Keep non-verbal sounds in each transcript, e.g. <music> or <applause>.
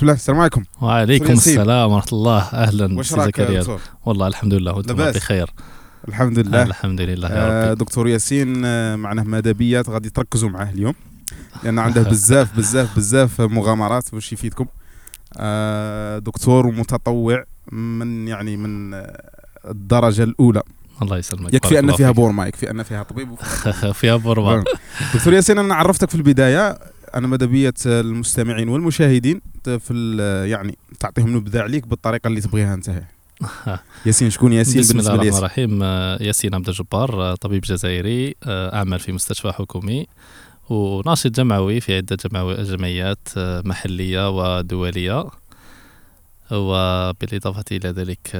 بسم الله السلام عليكم. وعليكم. السلام ورحمة الله. راك زكريا دكتور؟ والله الحمد لله وأنتم؟ بخير. الحمد لله. الحمد لله آه يا ربي. دكتور ياسين آه معناه مدبيات غادي تركزوا معاه اليوم. لأن عنده <laughs> بزاف بزاف بزاف مغامرات باش يفيدكم. آه دكتور متطوع من يعني من آه، الدرجة الأولى. الله يسلمك. يكفي أن فيها. بورما يكفي أن فيها طبيب. <laughs> فيها بورما <laughs> دكتور ياسين أنا عرفتك في البداية. أنا ماذا بيا المستمعين والمشاهدين في يعني تعطيهم نبذة عليك بالطريقة اللي تبغيها أنت. <laughs> ياسين شكون ياسين بسم الله الرحمن الرحيم. ياسين عبد الجبار طبيب جزائري أعمل في مستشفى حكومي وناشط جمعوي في عدة جمعو- جمعيات محلية ودولية. وبالإضافة إلى ذلك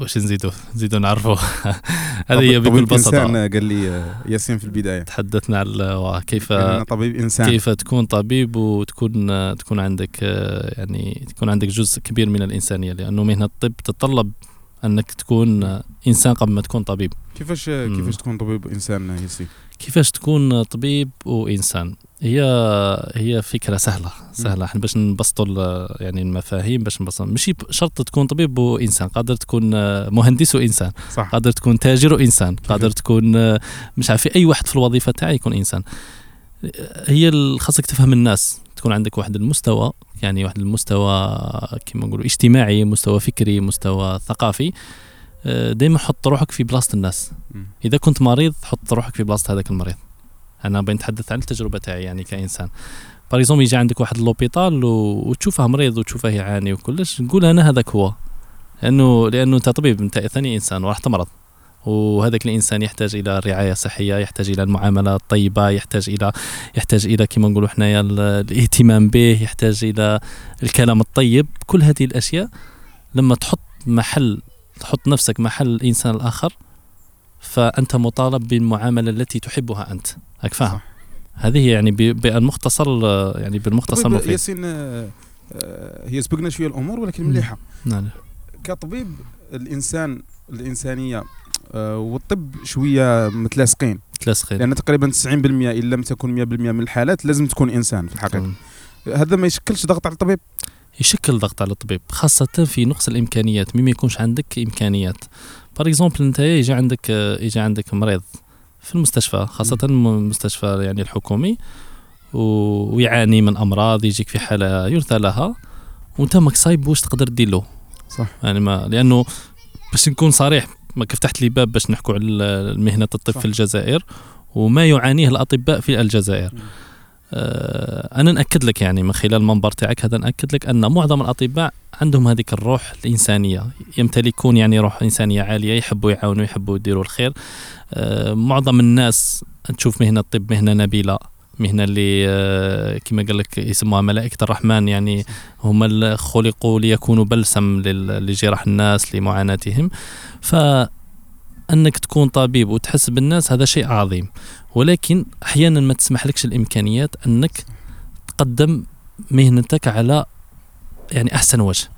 واش نزيدو؟ نزيدو نعرفوا <laughs> هذه هي بكل طبيب إنسان قال لي آه، ياسين في البداية. تحدثنا على كيف قال أنا طبيب إنسان. كيف تكون طبيب وتكون تكون عندك آه، يعني تكون عندك جزء كبير من الإنسانية لأنه مهنة الطب تتطلب أنك تكون آه، إنسان قبل ما تكون طبيب. كيفاش. كيفاش تكون طبيب إنسان ياسين؟ كيفاش تكون طبيب وإنسان؟ هي هي فكرة سهلة سهلة. إحنا باش نبسطوا يعني المفاهيم باش نبسطوا. ماشي شرط تكون طبيب وإنسان قادر تكون مهندس وإنسان صح. قادر تكون تاجر وإنسان قادر تكون مش عارف أي واحد في الوظيفة تاعي يكون إنسان. هي خاصك تفهم الناس. تكون عندك واحد المستوى يعني واحد المستوى كما نقولوا اجتماعي مستوى فكري مستوى ثقافي. دائما حط روحك في بلاصه الناس. إذا كنت مريض حط روحك في بلاصه هذاك المريض. أنا بنتحدث عن التجربة تاعي يعني كإنسان. par exemple يجي عندك واحد l'hôpital وتشوفه مريض وتشوفه يعاني وكلش نقول أنا هذاك هو. لأنه لأنه أنت طبيب أنت ثاني إنسان وراح تمرض. وهذاك الإنسان يحتاج إلى رعاية صحية يحتاج إلى المعاملة الطيبة يحتاج إلى يحتاج إلى كما نقولوا حنايا ال- الاهتمام به يحتاج إلى الكلام الطيب. كل هذه الأشياء لما تحط محل تحط نفسك محل الانسان الآخر فأنت مطالب بالمعاملة التي تحبها أنت. هاك فاهم. هذه يعني بالمختصر يعني بالمختصر المفيد. ياسين آه، آه، هي سبقنا شوية الأمور ولكن. مليحة. نعم كطبيب الإنسان الإنسانية آه، والطب شوية متلاصقين. تلاسخين لأن تقريبا 90% ان لم تكن 100% من الحالات لازم تكون إنسان في الحقيقة. هذا ما يشكلش ضغط على الطبيب. يشكل ضغط على الطبيب خاصة في نقص الإمكانيات. مما يكونش عندك إمكانيات. par exemple أنت يجي عندك يجي عندك مريض في المستشفى خاصة المستشفى يعني الحكومي ويعاني من أمراض يجيك في حالة يرثى لها وأنت ماك صايب واش تقدر دير له؟ صح. يعني ما لأنه باش نكون صريح ما فتحت لي باب باش نحكوا على مهنة الطب صح. في الجزائر وما يعانيه الأطباء في الجزائر. مم. آه، أنا ناكد لك يعني من خلال المنبر تاعك هذا ناكد لك أن معظم الأطباء عندهم هذيك الروح الإنسانية. يمتلكون يعني روح إنسانية عالية يحبوا يعاونوا يحبوا يديروا الخير. آه، معظم الناس تشوف مهنة الطب مهنة نبيلة مهنة اللي آه، كما قال لك يسموها ملائكة الرحمن يعني هم خلقوا ليكونوا بلسم لجراح الناس لمعاناتهم. فأنك تكون طبيب وتحس بالناس هذا شيء عظيم. ولكن أحيانا ما تسمح لكش الإمكانيات أنك تقدم مهنتك على يعني أحسن وجه.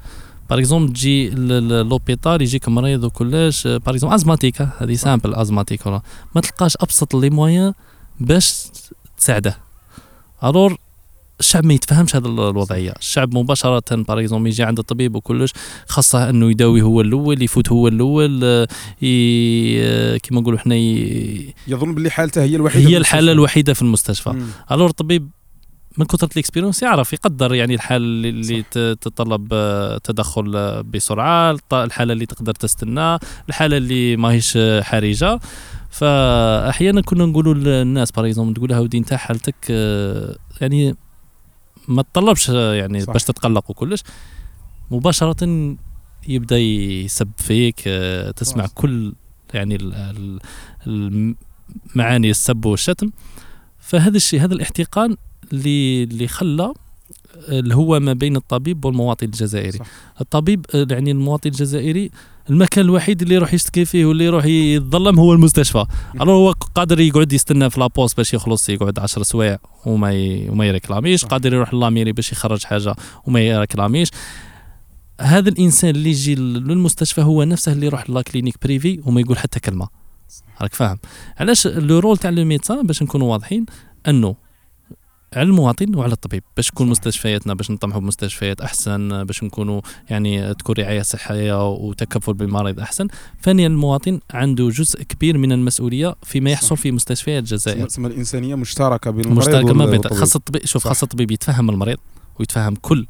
par exemple تجي l'hôpital يجيك مريض وكلش par exemple asthmatique هذه simple asthmatique ما تلقاش أبسط les moyens باش تساعده. alors الشعب ما يتفهمش هذه الوضعية الشعب مباشرة par exemple يجي عند الطبيب وكلش خاصة أنه يداوي هو الأول يفوت هو الأول آه، آه، كما نقولوا إحنا ي- يظن باللي حالته هي الوحيدة هي الحالة المستشفى. الوحيدة في المستشفى. alors الطبيب من كثرة ال expérience يعرف يقدر يعني الحاله اللي- تتطلب آه، تدخل بسرعة الط- الحالة اللي تقدر تستنى الحالة اللي ماهيش حرجة فأحيانا كنا نقولوا للناس par exemple تقول لها ودي أنت حالتك يعني ما تطلبش يعني صح. باش تتقلق وكلش مباشرة يبدأ يسب فيك آه، تسمع خلاص. كل يعني ال- ال- المعاني السب والشتم فهذا الشيء هذا الاحتقان اللي اللي خلى اللي هو ما بين الطبيب والمواطن الجزائري. صح. الطبيب آه، يعني المواطن الجزائري المكان الوحيد اللي يروح يشتكي فيه واللي يروح يتظلم هو المستشفى. ألو هو قادر يقعد يستنى في لابوست باش يخلص يقعد 10 سوايع وما ي... وما يركلاميش. قادر يروح ل la mairie باش يخرج حاجة وما يركلاميش هذا الإنسان اللي يجي للمستشفى هو نفسه اللي يروح la clinique privée وما يقول حتى كلمة. راك فاهم. علاش le rôle تاع le médecin باش نكونوا واضحين أنه على المواطن وعلى الطبيب باش تكون مستشفياتنا باش نطمحوا بمستشفيات أحسن باش نكونوا يعني تكون رعاية صحية وتكفل بالمريض أحسن ثانيا المواطن عنده جزء كبير من المسؤولية فيما يحصل في مستشفيات الجزائر تسمى الإنسانية مشتركة بين المريض مشتركة ما بين. خاص الطبيب شوف. خاص الطبيب يتفهم المريض ويتفهم كل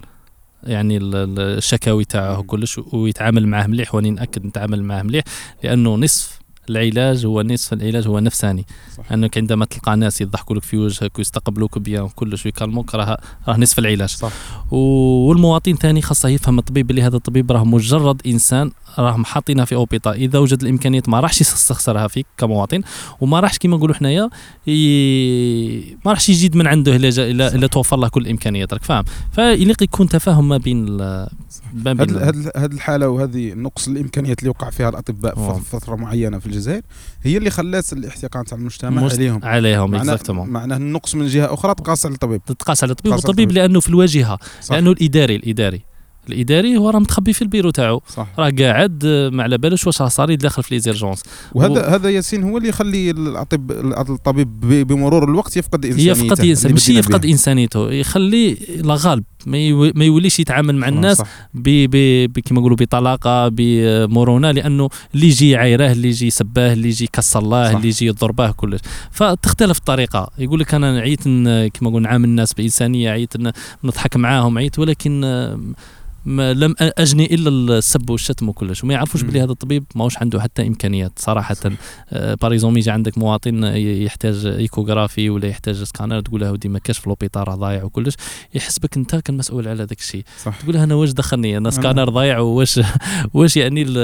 يعني ال- ال- الشكاوي تاعه. كلش ويتعامل معاه مليح واني نأكد نتعامل معاه مليح لأنه نصف العلاج هو نصف العلاج هو نفساني صح. أنك عندما تلقى ناس يضحكوا لك في وجهك ويستقبلوك بيان وكلش ويكلموك راه راه نصف العلاج صح والمواطن ثاني خاصه يفهم الطبيب اللي هذا الطبيب راه مجرد إنسان راه حاطينه في اوبيطال إذا وجد الامكانيات ما راحش يستخسرها فيك كمواطن وما راحش كما نقولوا حنايا ي... ما راحش يجيد من عنده إلا. الا, صح. توفر له كل الإمكانيات راك فاهم فيليق يكون تفاهم ما بين ال... ما بين هاد هاد الحالة وهذه نقص الامكانيات اللي وقع فيها الأطباء. في فترة معينة في الجزائر هي اللي خلات الاحتقان تاع المجتمع مست- عليهم. عليهم exactement معناه النقص من جهة أخرى تقاس على الطبيب. تتقاس على الطبيب تقاس والطبيب الطبيب. لأنه في الواجهة صح. لأنه الاداري الإداري. الإداري هو راه متخبي في البيرو تاعو راه قاعد آه، ما على بالوش واش راه صار داخل في les urgences وهذا هذا ياسين هو اللي يخلي الأطب الطبيب بمرور الوقت يفقد إنسانيته يفقد إنسان ماشي يفقد. إنسانيته يخليه لا غالب ما, يو... ما يوليش يتعامل مع الناس. ب... ب... كما نقولوا بطلاقة بمرونة لأنه اللي يجي يعايره اللي يجي يسباه اللي يجي يكسر الله صح. اللي يجي يضرباه كلش فتختلف الطريقة يقول لك أنا عيت كما نقول نعامل الناس بإنسانية عيت نضحك معاهم عيت ولكن آه، ما لم أجني إلا السب والشتم وكلش وما يعرفوش. بلي هذا الطبيب ماهوش عنده حتى إمكانيات صراحة. par exemple يجي عندك مواطن يحتاج échographie ولا يحتاج سكانر تقول له ودي ما كاش في l'hôpital راه ضايع وكلش. يحسبك أنت كالمسؤول على ذاك الشيء. تقول له أنا واش دخلني؟ أنا سكانر ضايع واش <laughs> واش يعني ال-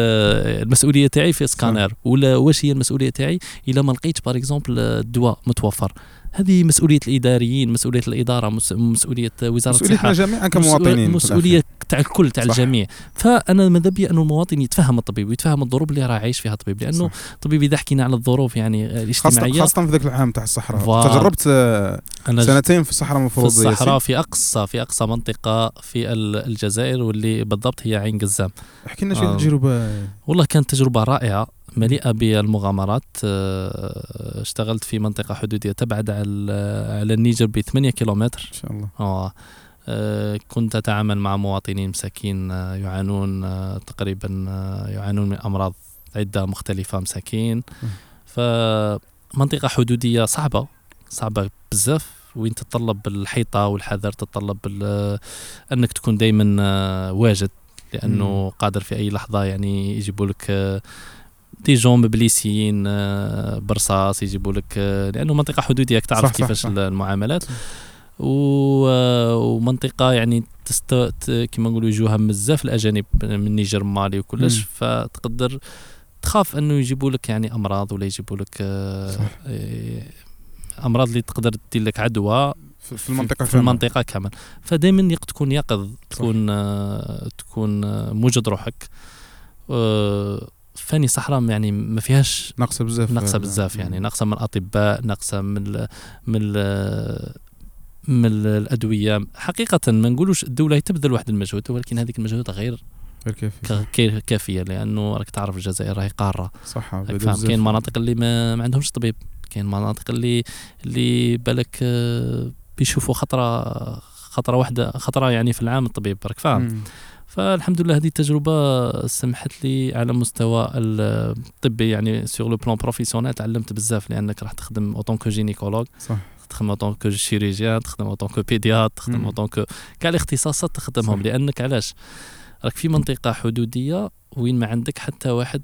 المسؤولية تاعي في سكانر؟ ولا واش هي المسؤولية تاعي؟ إلا ما لقيتش par exemple الدواء متوفر. هذه مسؤولية الإداريين مسؤولية الإدارة مس- مسؤولية وزارة مسؤوليتنا جميعا كمواطنين في مسؤولية تاع الكل تاع. الجميع. فأنا ماذا بيا انه المواطن يتفهم الطبيب ويتفهم الظروف اللي راه عايش فيها الطبيب لأنه. الطبيب اذا حكينا على الظروف يعني خاصة الاجتماعية. خاصة في ذاك العام تاع الصحراء. تجربت آه، سنتين في الصحراء في المفروض الصحراء في أقصى في أقصى منطقة في ال- الجزائر واللي بالضبط هي عين قزام. احكي لنا شوية آه. التجربة والله كانت تجربة رائعة. مليئة بالمغامرات آه، اشتغلت في منطقة حدودية تبعد على على النيجر ب 8 كيلومتر إن شاء الله آه. آه، كنت أتعامل مع مواطنين مساكين آه، يعانون تقريبا يعانون من أمراض عدة مختلفة مساكين فمنطقة حدودية صعبة صعبة بزاف وين تتطلب الحيطة والحذر تتطلب أنك تكون دايما واجد لأنه. قادر في أي لحظة يعني يجيبوا لك دي جون بليسيين آه، برصاص يجيبوا لك آه، لأنه منطقة حدودية تعرف صح، كيفاش صح. المعاملات آه، ومنطقة يعني تست... كما نقولوا يجوها بزاف الأجانب من النيجر مالي وكلش. فتقدر تخاف أنه يجيبوا لك يعني أمراض ولا يجيبوا لك أمراض اللي تقدر تدير لك عدوى في في المنطقة في كاملة. المنطقة كامل فدائما تكون يقظ تكون تكون موجد روحك فاني صحراء يعني ما فيهاش ناقصة بزاف. ناقصه بزاف يعني ناقصه من الأطباء ناقصه من ال من ال من ال- الأدوية. حقيقة ما نقولوش الدولة تبذل واحد المجهود ولكن هذيك المجهود غير غير كافي ك- كي- كافية لأنه راك تعرف الجزائر راهي قارة. صح. كاين مناطق اللي ما, ما عندهمش طبيب كاين مناطق اللي اللي بالك آه، بيشوفوا خطرة خطرة واحدة خطرة يعني في العام الطبيب راك فاهم. فالحمد لله هذه التجربة سمحت لي على مستوى الطبي يعني sur le plan professionnel تعلمت بزاف لأنك راح تخدم en tant que gynécologue صح تخدم en tant que chirurgien تخدم en tant que pédiatre تخدم مم. en tant que كاع الاختصاصات تخدمهم. لأنك علاش راك في منطقة حدودية وين ما عندك حتى واحد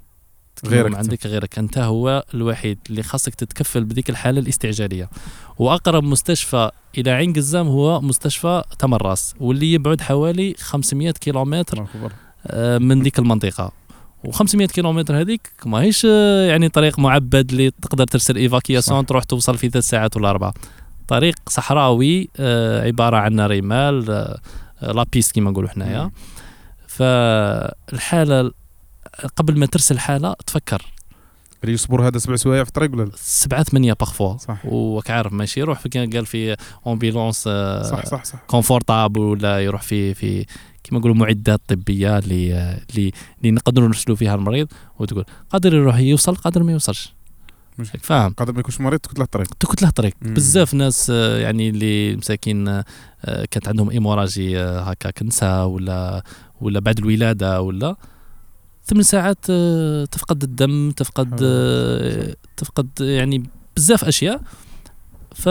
غيرك ما عندك غيرك أنت هو الوحيد اللي خاصك تتكفل بذيك الحالة الاستعجالية وأقرب مستشفى إلى عين قزام هو مستشفى تمنراست واللي يبعد حوالي 500 كيلومتر. آه، من ديك المنطقة و500 كيلومتر هذيك ماهيش آه، يعني طريق معبد اللي تقدر ترسل évacuation. تروح توصل في ثلاث ساعات ولا أربعة طريق صحراوي آه، عبارة عن رمال la piste كما نقولوا حنايا. فالحالة قبل ما ترسل حالة تفكر. اللي يصبر هذا سبع سوايع في الطريق ولا لا؟ سبعة ثمانية parfois صح. وك عارف ماشي يروح في قال في ambulance صح صح صح. confortable ولا يروح في في كما نقولوا معدات طبية اللي اللي اللي نقدروا نرسلوا فيها المريض وتقول قادر يروح يوصل قادر ما يوصلش. فاهم. قادر ما يكونش مريض تكون له الطريق. تكت له طريق مم. بزاف ناس آه، يعني اللي مساكين آه، آه، كانت عندهم ايموراجي آه، هكا نساء ولا ولا بعد الولادة ولا ثمان ساعات آه، تفقد الدم تفقد آه، تفقد يعني بزاف أشياء. ف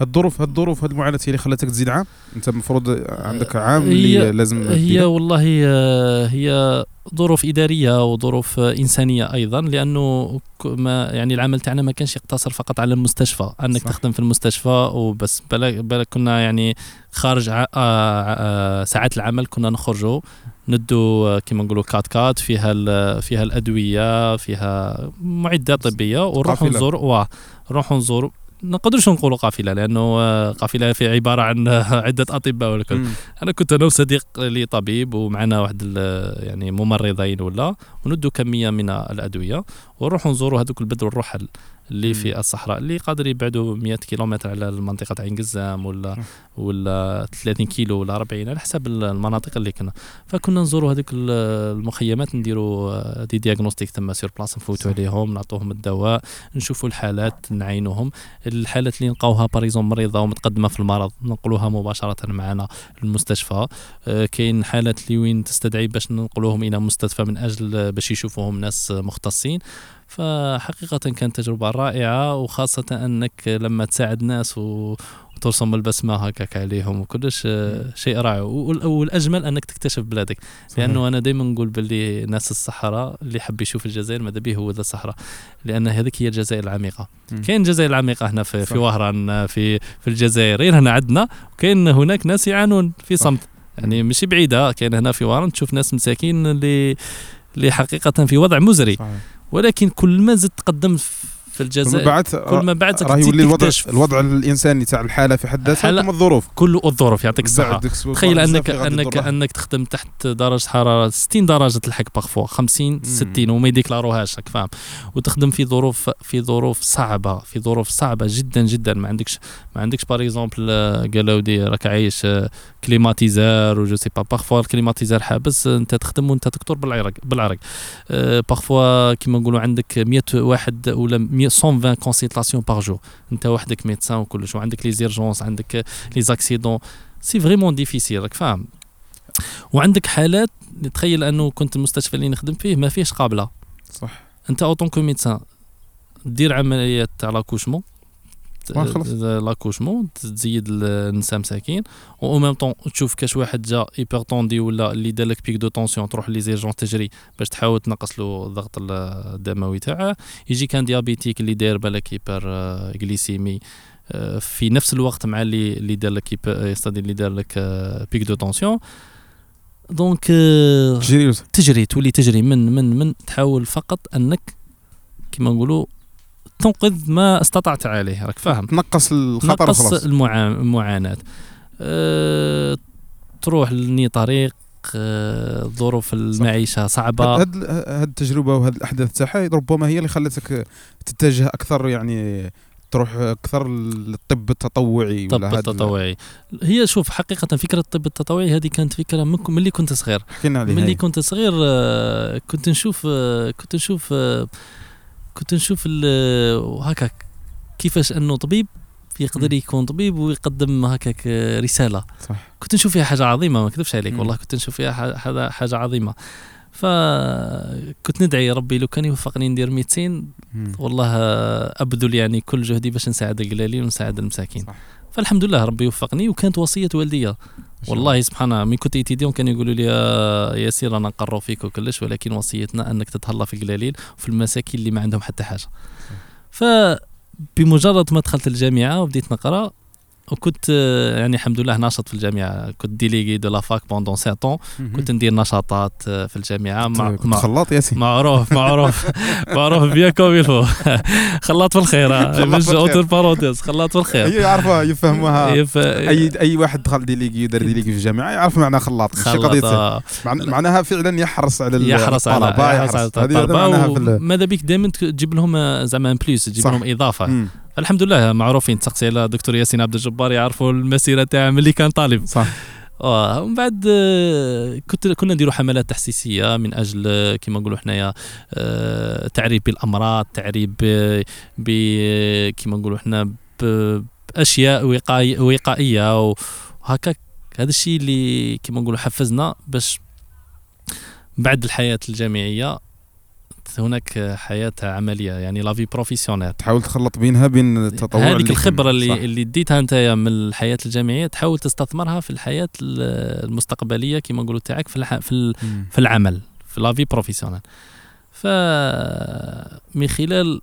هالظروف هالظروف هاد المعاناه هي اللي خلاتك تزيد عام أنت المفروض عندك عام اللي لازم هي. والله آه، هي ظروف إدارية وظروف آه، إنسانية أيضا لأنه ما يعني العمل تاعنا ما كانش يقتصر فقط على المستشفى انك صح. تخدم في المستشفى وبس بالك بالك كنا يعني خارج ع- آه، آه، ساعات العمل كنا نخرجوا ندو آه، كيما نقولوا كات كات فيها ال- فيها الادويه فيها معدات طبية ونروحوا. نزور واه نروحوا نزور نقدرش نقولوا قافلة لأنه قافلة في عبارة عن <laughs> عدة أطباء مم. أنا كنت أنا وصديق لي طبيب ومعنا واحد يعني ممرضين ولا وندوا كمية من الأدوية ونروحوا نزوروا هذوك البدو الرحل اللي. في الصحراء اللي قادر يبعدوا 100 كيلومتر على المنطقة عين قزام ولا. ولا 30 كيلو ولا 40 على حسب المناطق اللي كنا فكنا نزوروا هذوك ال- المخيمات نديروا آه، دي دياغنوستيك تما سور بلاص نفوتوا. عليهم نعطوهم الدواء نشوفوا الحالات نعينوهم الحالات اللي نلقاوها par hasard مريضة ومتقدمة في المرض ننقلوها مباشرة معنا للمستشفى آه، كاين حالات اللي وين تستدعي باش ننقلوهم إلى مستشفى من أجل آه، باش يشوفوهم ناس مختصين فحقيقة كانت تجربة رائعة وخاصة أنك لما تساعد ناس و... وترسم البسمة هكاك عليهم وكلش آه، شيء رائع وال- والأجمل أنك تكتشف بلادك صحيح. لأنه أنا دائما نقول باللي ناس الصحراء اللي حب يشوف الجزائر ماذا به يهود الصحراء لأن هذيك هي الجزائر العميقة. كاين الجزائر العميقه هنا في صح. في وهران في في الجزائر غير هنا عندنا وكاين هناك ناس يعانون في صح. صمت يعني ماشي بعيدة كاين هنا في وهران تشوف ناس مساكين اللي اللي حقيقة في وضع مزري صحيح. ولكن كل ما زدت تقدم في الجزائر بعد كل ما بعد راه تزيد يولي الوضع الوضع الإنساني تاع الحالة في حد ذاتها ثم الظروف. كل الظروف يعطيك الصحة. تخيل انك انك. أنك تخدم تحت درجة حرارة 60 درجة تلحق بارفوا 50 60 وما يديكلاروهاش راك فاهم؟ وتخدم في ظروف في ظروف صعبة في ظروف صعبة جدا جدا. ما عندكش ما عندكش par exemple قالوا دي راك عايش آه، climatiseur و je sais pas parfois ال climatiseur حابس انت تخدم وانت دكتور بالعرق بالعرق parfois كيما نقولوا عندك 100 واحد ولا 100 120 consultations par jour انت وحدك médecin وكلش وعندك les urgences عندك les accidents c'est vraiment difficile راك فاهم. وعندك حالات تخيل أنه كنت المستشفى اللي نخدم فيه ما فيهش قابلة. صح. انت en tant que médecin دير عمليات تاع l'accouchement. l'accouchement تزيد النساء مساكين. و même temps تشوف كاش واحد جا hypertendu ولا اللي دار لك pic de tension تروح les urgences تجري باش تحاول تنقص له الضغط الدموي تاعه. يجي كان diabétique اللي داير لك hyper آه، glycémie آه، في نفس الوقت مع اللي اللي دار لك acido اللي دار لك آه، pic de tension دونك آه، جري تجري تولي تجري من من من تحاول فقط أنك كما نقولوا تنقذ ما استطعت عليه. راك فاهم؟ تنقص الخطر نقص وخلاص. المعا... المعاناة. أه... تروح لني طريق أه... ظروف المعيشة صعبة. هاد هاد التجربة وهاد الأحداث تاعها ربما هي اللي خلتك تتجه أكثر يعني تروح أكثر للطب التطوعي الطب التطوعي. هي شوف حقيقة فكرة الطب التطوعي هذه كانت فكرة من ملي كنت صغير. حكينا عليها ملي. كنت صغير آه، كنت نشوف آه، كنت نشوف كنت نشوف ال- هكاك كيفاش أنه طبيب يقدر. يكون طبيب ويقدم هكاك رسالة صح كنت نشوف فيها حاجة عظيمة ما أكذبش عليك. والله كنت نشوف فيها حاجة عظيمة فكنت ندعي ربي لو كان يوفقني ندير ميدسين مم. والله أبذل يعني كل جهدي باش نساعد القلالين ونساعد المساكين صح. فالحمد لله ربي وفقني وكانت وصية شاء والله سبحان الله من كنت étudiant كانوا يقولوا لي يا ياسين أنا نقروا فيك وكلش ولكن وصيتنا أنك تتهلا في القلالين وفي المساكين اللي ما عندهم حتى حاجة. ف بمجرد ما دخلت الجامعة وبديت نقرأ وكنت آه، يعني الحمد لله ناشط في الجامعة. كنت délégué de la fac pendant sept ans مهم. كنت ندير نشاطات آه، في الجامعة. مع, كنت خلاط ياسين. معروف معروف. <laughs> معروف bien comme il faut خلاط في الخير. آه. خلاط مش في الخير. entre parenthèses خلاط في الخير. هي يعرفوها يفهموها. يف- اي اي واحد دخل délégué يدير délégué في الجامعة يعرف معنى خلاط. ماشي قضية. مع- معناها فعلا يحرص على يحرص على يحرص على الطلبه وماذا بك دائما تجيب لهم زعما plus تجيب. لهم إضافة. الحمد لله معروفين. تسقسي على دكتور ياسين عبد الجبار يعرفوا المسيرة تاعه ملي كان طالب. صح. آه ومن بعد آه، كنت كنا نديروا حملات تحسيسية من أجل آه، كما نقولوا حنايا آه، تعريف بالأمراض تعريف ب كما نقولوا حنا بأشياء وقائي- وقائية. وهكا هذا الشيء اللي كما نقولوا حفزنا باش بعد الحياة الجامعية هناك حياة عملية يعني لافي بروفيسيونيل تحاول تخلط بينها بين التطوع هذيك الخبرة اللي صح. اللي ديتها أنت من الحياة الجامعية تحاول تستثمرها في الحياة ال- المستقبلية كما نقولوا تاعك في الح... في. في العمل في la vie professionnelle ف من خلال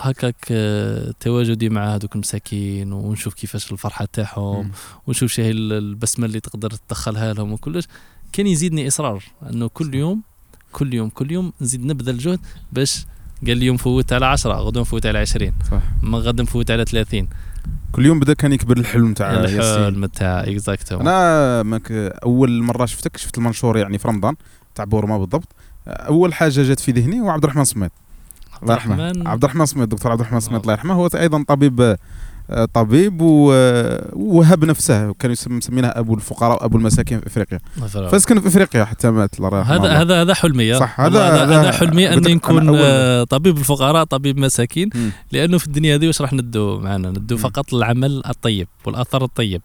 هكاك تواجدي مع هذوك المساكين ونشوف كيفاش الفرحة تاعهم. ونشوف شي البسمه اللي تقدر تدخلها لهم وكلش كان يزيدني إصرار إنه كل يوم كل يوم كل يوم نزيد نبذل جهد باش قال لي يوم فوت على 10 غدوه نفوت على 20 صح. ما غدا نفوت على 30 كل يوم بدأ كان يكبر الحلم تاع الحلم تاع اكزاكتو أنا ماك أول مرة شفتك شفت المنشور يعني في رمضان تاع بورما بالضبط. أول حاجة جات في ذهني هو عبد الرحمن سميت الله يرحمه. عبد الرحمن. سميت دكتور عبد الرحمن سميت الله يرحمه. هو أيضا طبيب طبيب ووهب نفسه كانوا يسم- مسمينه أبو الفقراء وأبو المساكين في إفريقيا فسكن في إفريقيا حتى مات هذا. هذا هذا حلمي صح، هذا- هذا حلمي اني نكون طبيب الفقراء طبيب مساكين. لأنه في الدنيا هذه واش راح ندو معنا ندو. فقط العمل الطيب والاثر الطيب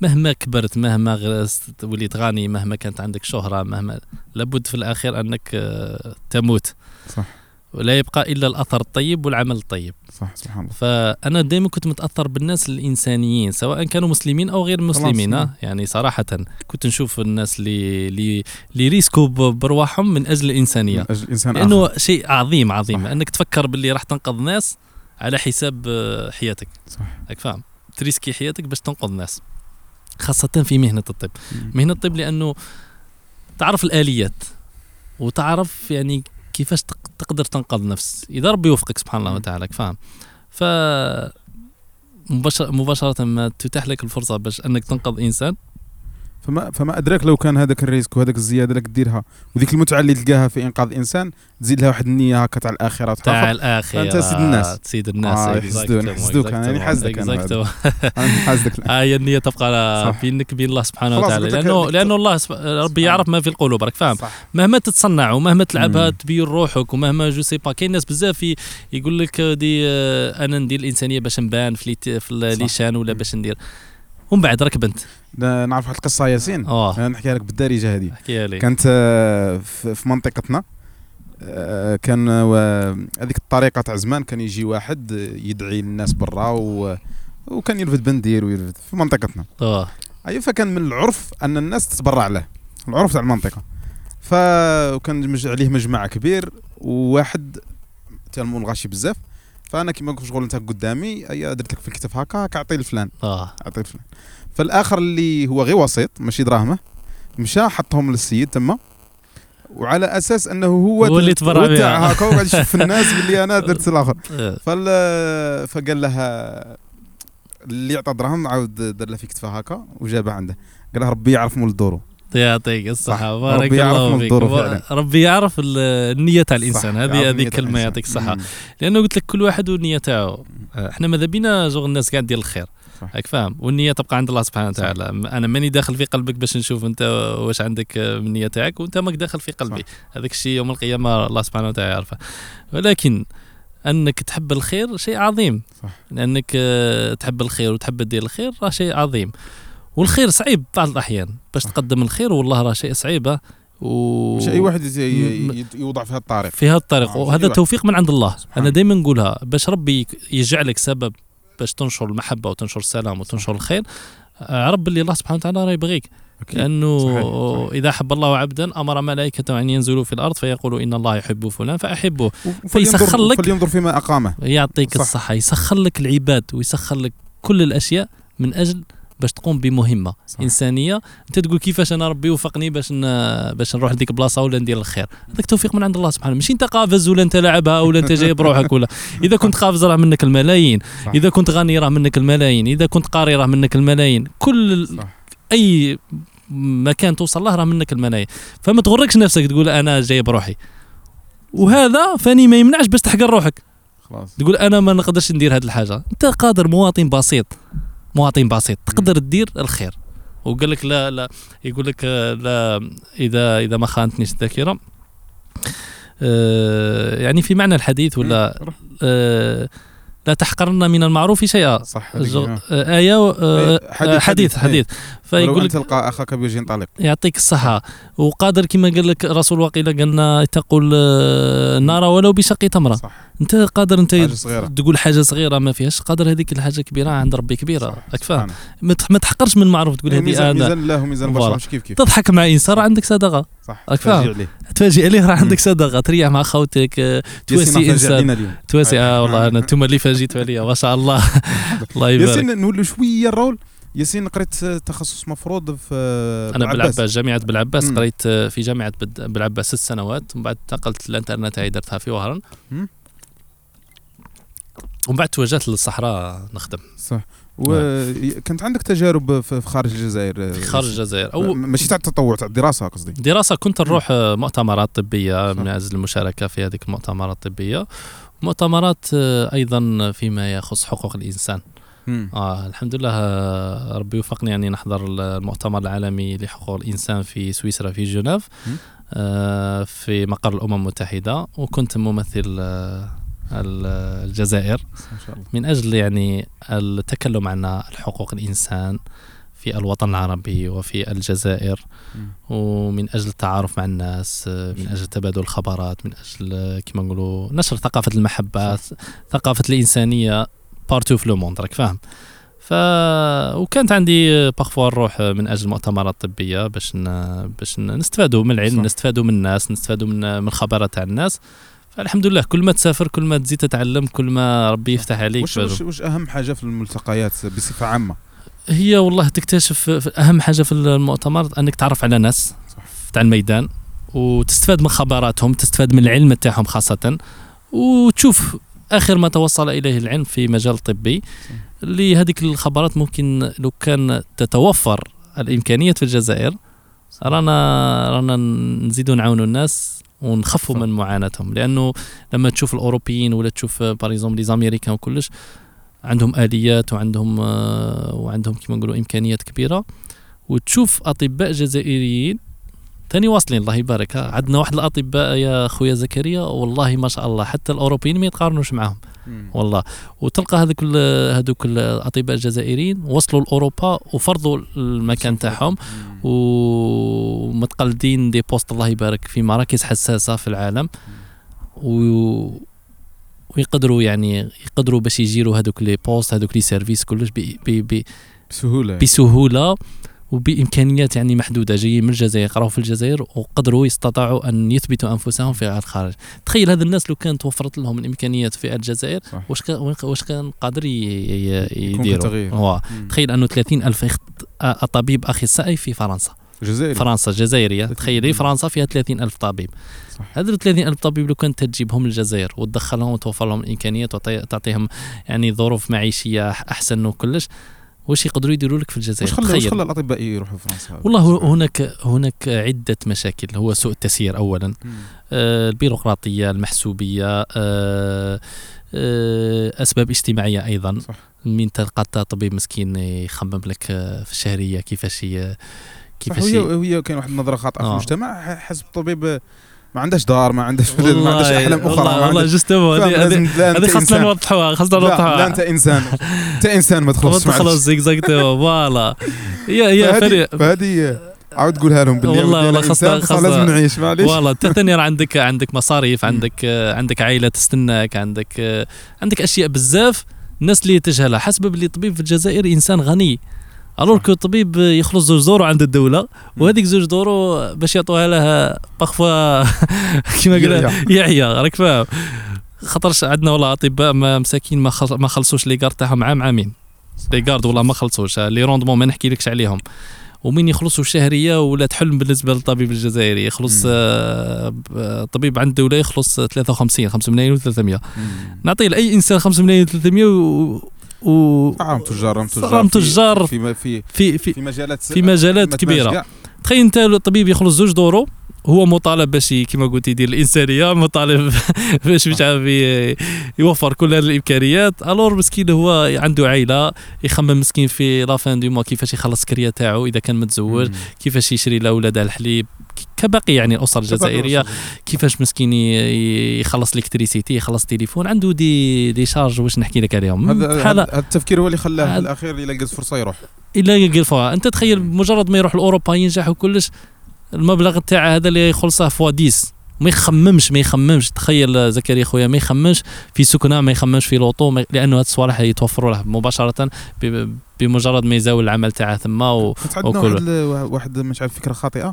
مهما كبرت مهما وليت غني مهما كانت عندك شهرة مهما لابد في الأخير أنك آه، تموت صح. ولا يبقى إلا الأثر الطيب والعمل الطيب صح سبحان الله فأنا دائما كنت متأثر بالناس الإنسانيين سواء كانوا مسلمين أو غير مسلمين نعم. آه، يعني صراحة كنت نشوف الناس اللي اللي اللي ريسكوا برواحهم من أجل الإنسانية من أجل الإنسان لأنه آخر. شيء عظيم عظيم صح. أنك تفكر باللي راح تنقذ ناس على حساب آه، حياتك صح راك فاهم تـ risquer حياتك باش تنقذ ناس خاصة في مهنة الطب مم. مهنة الطب لأنه تعرف الآليات وتعرف يعني كيفاش تق- تقدر تنقذ نفس إذا ربي يوفقك سبحان الله. وتعالى فاهم ف مباشرة, مباشرة ما تتاح لك الفرصة باش أنك تنقذ إنسان فما فما أدراك لو كان هذاك ال risque وهذاك الزيادة اللي ديرها وذيك المتعة اللي تلقاها في إنقاذ إنسان تزيد لها واحد النية هكا تاع الآخرة تاع الآخرة فأنت سيد الناس. سيد الناس آه، يحسدون- يحسدوك، أنا يعني حاسدك. أنا <laughs> حاسدك. <laughs> آه هي النية تبقى. بينك وبين الله سبحانه وتعالى هذيك لأنه الله. ربي يعرف ما في القلوب راك فاهم مهما تتصنع ومهما تلعبها. تبين روحك ومهما je sais pas كاين ناس بزاف يقول لك دي آه، أنا ندير الإنسانية باش نبان في الليشان ولا باش ندير ومن بعد راك بنت. نعرف واحد القصة ياسين. أنا نحكيها لك بالدارجه هذه احكيها لي. كانت آه، في منطقتنا. آه، كان آه، هذيك الطريقة تاع زمان كان يجي واحد آه، يدعي الناس برا و وكان يرفد بندير ويرفد في منطقتنا. آه. اي فكان من العرف أن الناس تتبرع له. العرف تاع المنطقة. فكان. عليه مجمع كبير وواحد تالمون غاشي بزاف فأنا كيما كنت شغل أنت قدامي أي درت لك في الكتاب هكا هكا اعطي لفلان آه. اعطي لفلان فالآخر اللي هو غير وسيط ماشي دراهمه مشى حطهم للسيد تما وعلى أساس أنه هو هو اللي تبرع بها. هكا وقاعد يشوف في الناس باللي أنا <laughs> درت الآخر. <laughs> آه. فال فقال لها اللي يعطى دراهم عاود دار له في كتفه هكا وجابها عنده. قال له ربي يعرف مول دورو يعطيك الصحة. بارك ربي يعرف الله فيك. ربي يعرف ال- النية تاع الإنسان. هذه هذه كلمة. يعطيك الصحة. لأنه قلت لك كل واحد والنية تاعو. آه، إحنا ماذا بينا؟ شغل الناس قاعد دير الخير. راك فاهم؟ والنية تبقى عند الله سبحانه. وتعالى. أنا ماني داخل في قلبك باش نشوف أنت واش عندك من النية تاعك وأنت ماك داخل في قلبي. هذاك الشيء يوم القيامة الله سبحانه وتعالى يعرفه. ولكن أنك تحب الخير شيء عظيم. صح. لأنك آه، تحب الخير وتحب دير الخير راه شيء عظيم. والخير صعيب بعض الأحيان باش. تقدم الخير والله راه شيء صعيب و مش أي واحد يوضع في هذا الطريق في هذا الطريق آه، وهذا أيوة. توفيق من عند الله سبحان أنا دائما نقولها باش ربي يجعلك سبب باش تنشر المحبة وتنشر السلام وتنشر الخير اعرف باللي الله سبحانه وتعالى راه يبغيك. لأنه صحيح، صحيح. إذا حب الله عبدا أمر ملائكته أن ينزلوا في الأرض فيقولوا إن الله يحب فلان فأحبه فيسخر لك- فلينظر فيما أقامه يعطيك صح. الصحة يسخر لك العباد ويسخر لك كل الأشياء من أجل باش تقوم بمهمة صح. إنسانية. أنت تقول كيفاش أنا ربي وفقني باش ن... باش نروح لديك البلاصه ولا ندير الخير. هذاك توفيق من عند الله سبحانه. ماشي أنت قافز ولا أنت لاعبها ولا أنت جايب <laughs> روحك ولا. إذا كنت قافز راه منك الملايين. صح. إذا كنت غني راه منك الملايين. إذا كنت قاري راه منك الملايين. كل صح. أي مكان توصل له راه منك الملايين. فما تغركش نفسك تقول أنا جايب روحي. وهذا فاني ما يمنعش باش تحقر روحك. خلاص. تقول أنا ما نقدرش ندير هذه الحاجة. أنت قادر مواطن بسيط. مواطن بسيط تقدر تدير الخير. وقال لك لا لا يقول لك آه، لا إذا إذا ما خانتنيش الذاكرة. آه، يعني في معنى الحديث ولا. آه، لا تحقرن من المعروف شيئا. صح هذيك، آه، آية آه، حديث- آه، حديث حديث، حديث فيقول لك تلقى أخاك بوجه طليق يعطيك الصحة. وقادر كما قال لك رسول وقيل قالنا تقول آه، النار ولو بشق تمرة. صح. أنت قادر أنت حاجة صغيرة. تقول حاجة صغيرة ما فيهاش. قادر هذيك الحاجة كبيرة عند ربي كبيرة. راك فاهم. ما تح- ما تحقرش من المعروف تقول إيه، هذه أنا. ميزان الله وميزان البشر. مش كيف كيف. تضحك مع انسان عندك صدقة. صح راك فاهم؟ تفاجئ عليه راه. عندك صدقة تريح مع خوتك آه، تواسي إنسان. تواسي آه والله آه. أنا أنتم اللي فاجئتوا عليا ما شاء الله. <laughs> الله يبارك. ياسين نولوا شوية الرول. ياسين قريت تخصص مفروض في أنا بالعباس. جامعة بالعباس. قريت آه، في جامعة بالعباس ست سنوات. ومن بعد انتقلت الانترنت هاي درتها في وهران. ومن بعد توجهت للصحراء نخدم. صح. وكانت عندك تجارب في خارج الجزائر؟ في خارج الجزائر. أو ماشي تاع التطوع تاع الدراسه قصدي. دراسة كنت نروح آه، مؤتمرات طبية. من أجل المشاركة في هذه المؤتمرات الطبية. مؤتمرات آه، أيضا فيما يخص حقوق الإنسان. آه الحمد لله آه، ربي وفقني أني نحضر المؤتمر العالمي لحقوق الإنسان في سويسرا في جنيف. آه في مقر الأمم المتحدة. وكنت ممثل آه الجزائر. من أجل يعني التكلم عن حقوق الإنسان في الوطن العربي وفي الجزائر. ومن أجل التعارف مع الناس من أجل تبادل الخبرات من أجل كما نقولوا نشر ثقافة المحبة ثقافة الإنسانية partout في le monde راك فاهم. ف وكانت عندي parfois نروح من أجل مؤتمرات طبيه باش ن... باش نستفادوا من العلم. نستفادوا من الناس نستفادوا من من الخبرات تاع الناس. فالحمد لله كل ما تسافر كل ما تزيد تتعلم كل ما ربي يفتح عليك وش وش وش أهم حاجة في الملتقيات بصفة عامة؟ هي والله تكتشف أهم حاجة في المؤتمر أنك تعرف على ناس. تاع الميدان وتستفاد من خبراتهم تستفاد من العلم تاعهم خاصة وتشوف آخر ما توصل إليه العلم في مجال الطبي اللي هذيك الخبرات ممكن لو كان تتوفر الإمكانية في الجزائر رانا رانا نزيدوا نعاونوا الناس ونخفوا. من معاناتهم لأنه لما تشوف الأوروبيين ولا تشوف باريزوم لي زاميريكان وكلش عندهم آليات وعندهم آه، وعندهم كما نقولوا إمكانيات كبيرة وتشوف أطباء جزائريين تاني واصلين الله يبارك. عندنا واحد الأطباء يا خويا زكريا والله ما شاء الله حتى الأوروبيين ما يتقارنوش معاهم. والله. وتلقى هذوك هذوك الأطباء الجزائريين وصلوا لأوروبا وفرضوا المكان تاعهم. ومتقلدين des postes الله يبارك في مراكز حساسة في العالم. و ويقدروا يعني يقدروا باش يجيروا هذوك les postes هذوك les services كلش ب- ب- ب- بسهولة. بسهولة. وبإمكانيات يعني محدودة. جايين من الجزائر يقراوا في الجزائر وقدروا يستطيعوا أن يثبتوا أنفسهم في الخارج. تخيل هذا الناس لو كانت توفرت لهم الإمكانيات في الجزائر. واش كان واش كان قادر يديروا. تخيل أنه 30 ألف طبيب اخصائي في فرنسا. جزائري. فرنسا جزائرية. 30 تخيلي فرنسا فيها 30 ألف طبيب. هذول 30 ألف طبيب لو كانت تجيبهم للجزائر وتدخلهم وتوفر لهم الإمكانيات وتعطيهم يعني ظروف معيشية أحسن وكلش واش يقدروا يديروا لك في الجزائر واش خلى واش خلى الأطباء يروحوا فرنسا والله هناك هناك عدة مشاكل هو سوء التسيير اولا. آه، البيروقراطية المحسوبية آه، آه، أسباب اجتماعية أيضا صح. من تلقى طبيب مسكين يخمم لك في الشهرية كيفاش كيفاش هي هي كاين واحد النظرة خاطئة في آه. المجتمع ح- حسب الطبيب ما عندهاش دار ما عندهاش ما عندهاش أحلام أخرى والله, ما والله فاهم، هذه خاصنا نوضحوها خاصنا لا, لا نوضحوها انت انسان انت <laughs> انسان ما تخلصش معلش. خلاص exactement voilà. هي هي فهذه عاود قولها لهم باللي والله- والله خاصة- خاصة- لازم نعيش معليش. والله انت ثاني راه عندك عندك مصاريف عندك عندك عائلة تستناك عندك عندك أشياء بزاف الناس اللي تجهلها. حسب باللي الطبيب في الجزائر إنسان غني. alors صح. que الطبيب يخلص زوج دورو عند الدولة وهذيك زوج دورو باش يعطوها له باغفوا <laughs> كيما قال يعيا راك فاهم خاطرش عندنا والله أطباء ما مساكين ما ما خلصوش les gardes تاعهم عام عامين les gardes والله ما خلصوش les rendements ما نحكيلكش عليهم ومين يخلصوا الشهرية ولات حلم بالنسبة للطبيب الجزائري يخلص. آه، طبيب عند الدولة يخلص 53 5 ملايين و300 مم. نعطي لأي إنسان 5 ملايين و300 و, راهم تجار راهم تجار في- تجار. في في في في في مجالات في مجالات كبيرة. تخيل انت الطبيب يخلص زوج دورو هو مطالب باش كما قلت يدير الإنسانية <laughs> مطالب باش مش عارف يوفر كل هذه الإمكانيات الور مسكين هو عنده عائله يخمم مسكين في la fin du mois كيفاش يخلص الكريه تاعو إذا كان متزوج. كيفاش يشري لاولاده الحليب كباقي يعني الاسر الجزائريه كيفاش مسكين يخلص électricité يخلص تليفون عنده des des charges واش نحكي لك عليهم؟ هذا التفكير هو اللي خلاه في الأخير يلقى فرصة يروح. إلا يلقى الفرصه أنت تخيل مجرد ما يروح لأوروبا ينجح وكلش المبلغ تاع هذا اللي يخلصه fois 10 ما يخممش ما يخممش. تخيل زكريا خويا ما يخممش في سكنة ما يخممش في لوطو ما لأنه هاد الصوالح يتوفروا له مباشرة ب- بمجرد ما يزاول العمل تاعه ثم و... وكل- واحد مش عارف فكرة خاطئة.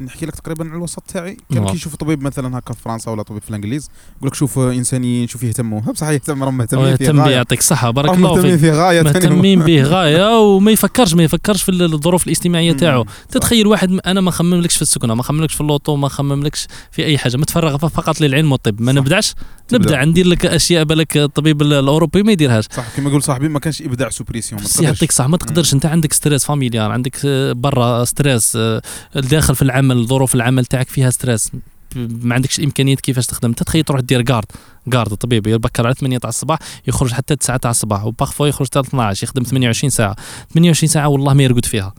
نحكي لك تقريبا على الوسط تاعي. كان نعم. كيشوف طبيب مثلا هكا في فرنسا ولا طبيب في الإنجليز يقول لك شوف إنسانيين شوف يهتموا. <laughs> بصح يهتم راهم مهتمين يهتم به يعطيك الصحة بارك الله مهتمين فيك فيه غايه مهتمين به <laughs> غاية وما يفكرش ما يفكرش في الظروف الاجتماعية. تاعو. تتخيل واحد أنا ما خمملكش في السكنة ما خمملكش في اللوطو ما خمملكش في أي حاجة. متفرغ فقط للعلم والطب. ما. نبدعش. نبدا ندير لك أشياء بالك الطبيب ال- الأوروبي ما يديرهاش. صح كما يقول صاحبي ما كانش إبداع sous pression. يعطيك صح ما تقدرش. أنت عندك stress familial عندك آه، برا stress آه، داخل في العمل. ظروف العمل تاعك فيها stress. ما عندكش امكانيات كيفاش تخدم. أنت تخيل تروح دير garde garde الطبيب يبكر على 8 تاع الصباح يخرج حتى 9 تاع الصباح و parfois يخرج حتى 12 يخدم 28 ساعة. 28 ساعة والله ما يرقد فيها.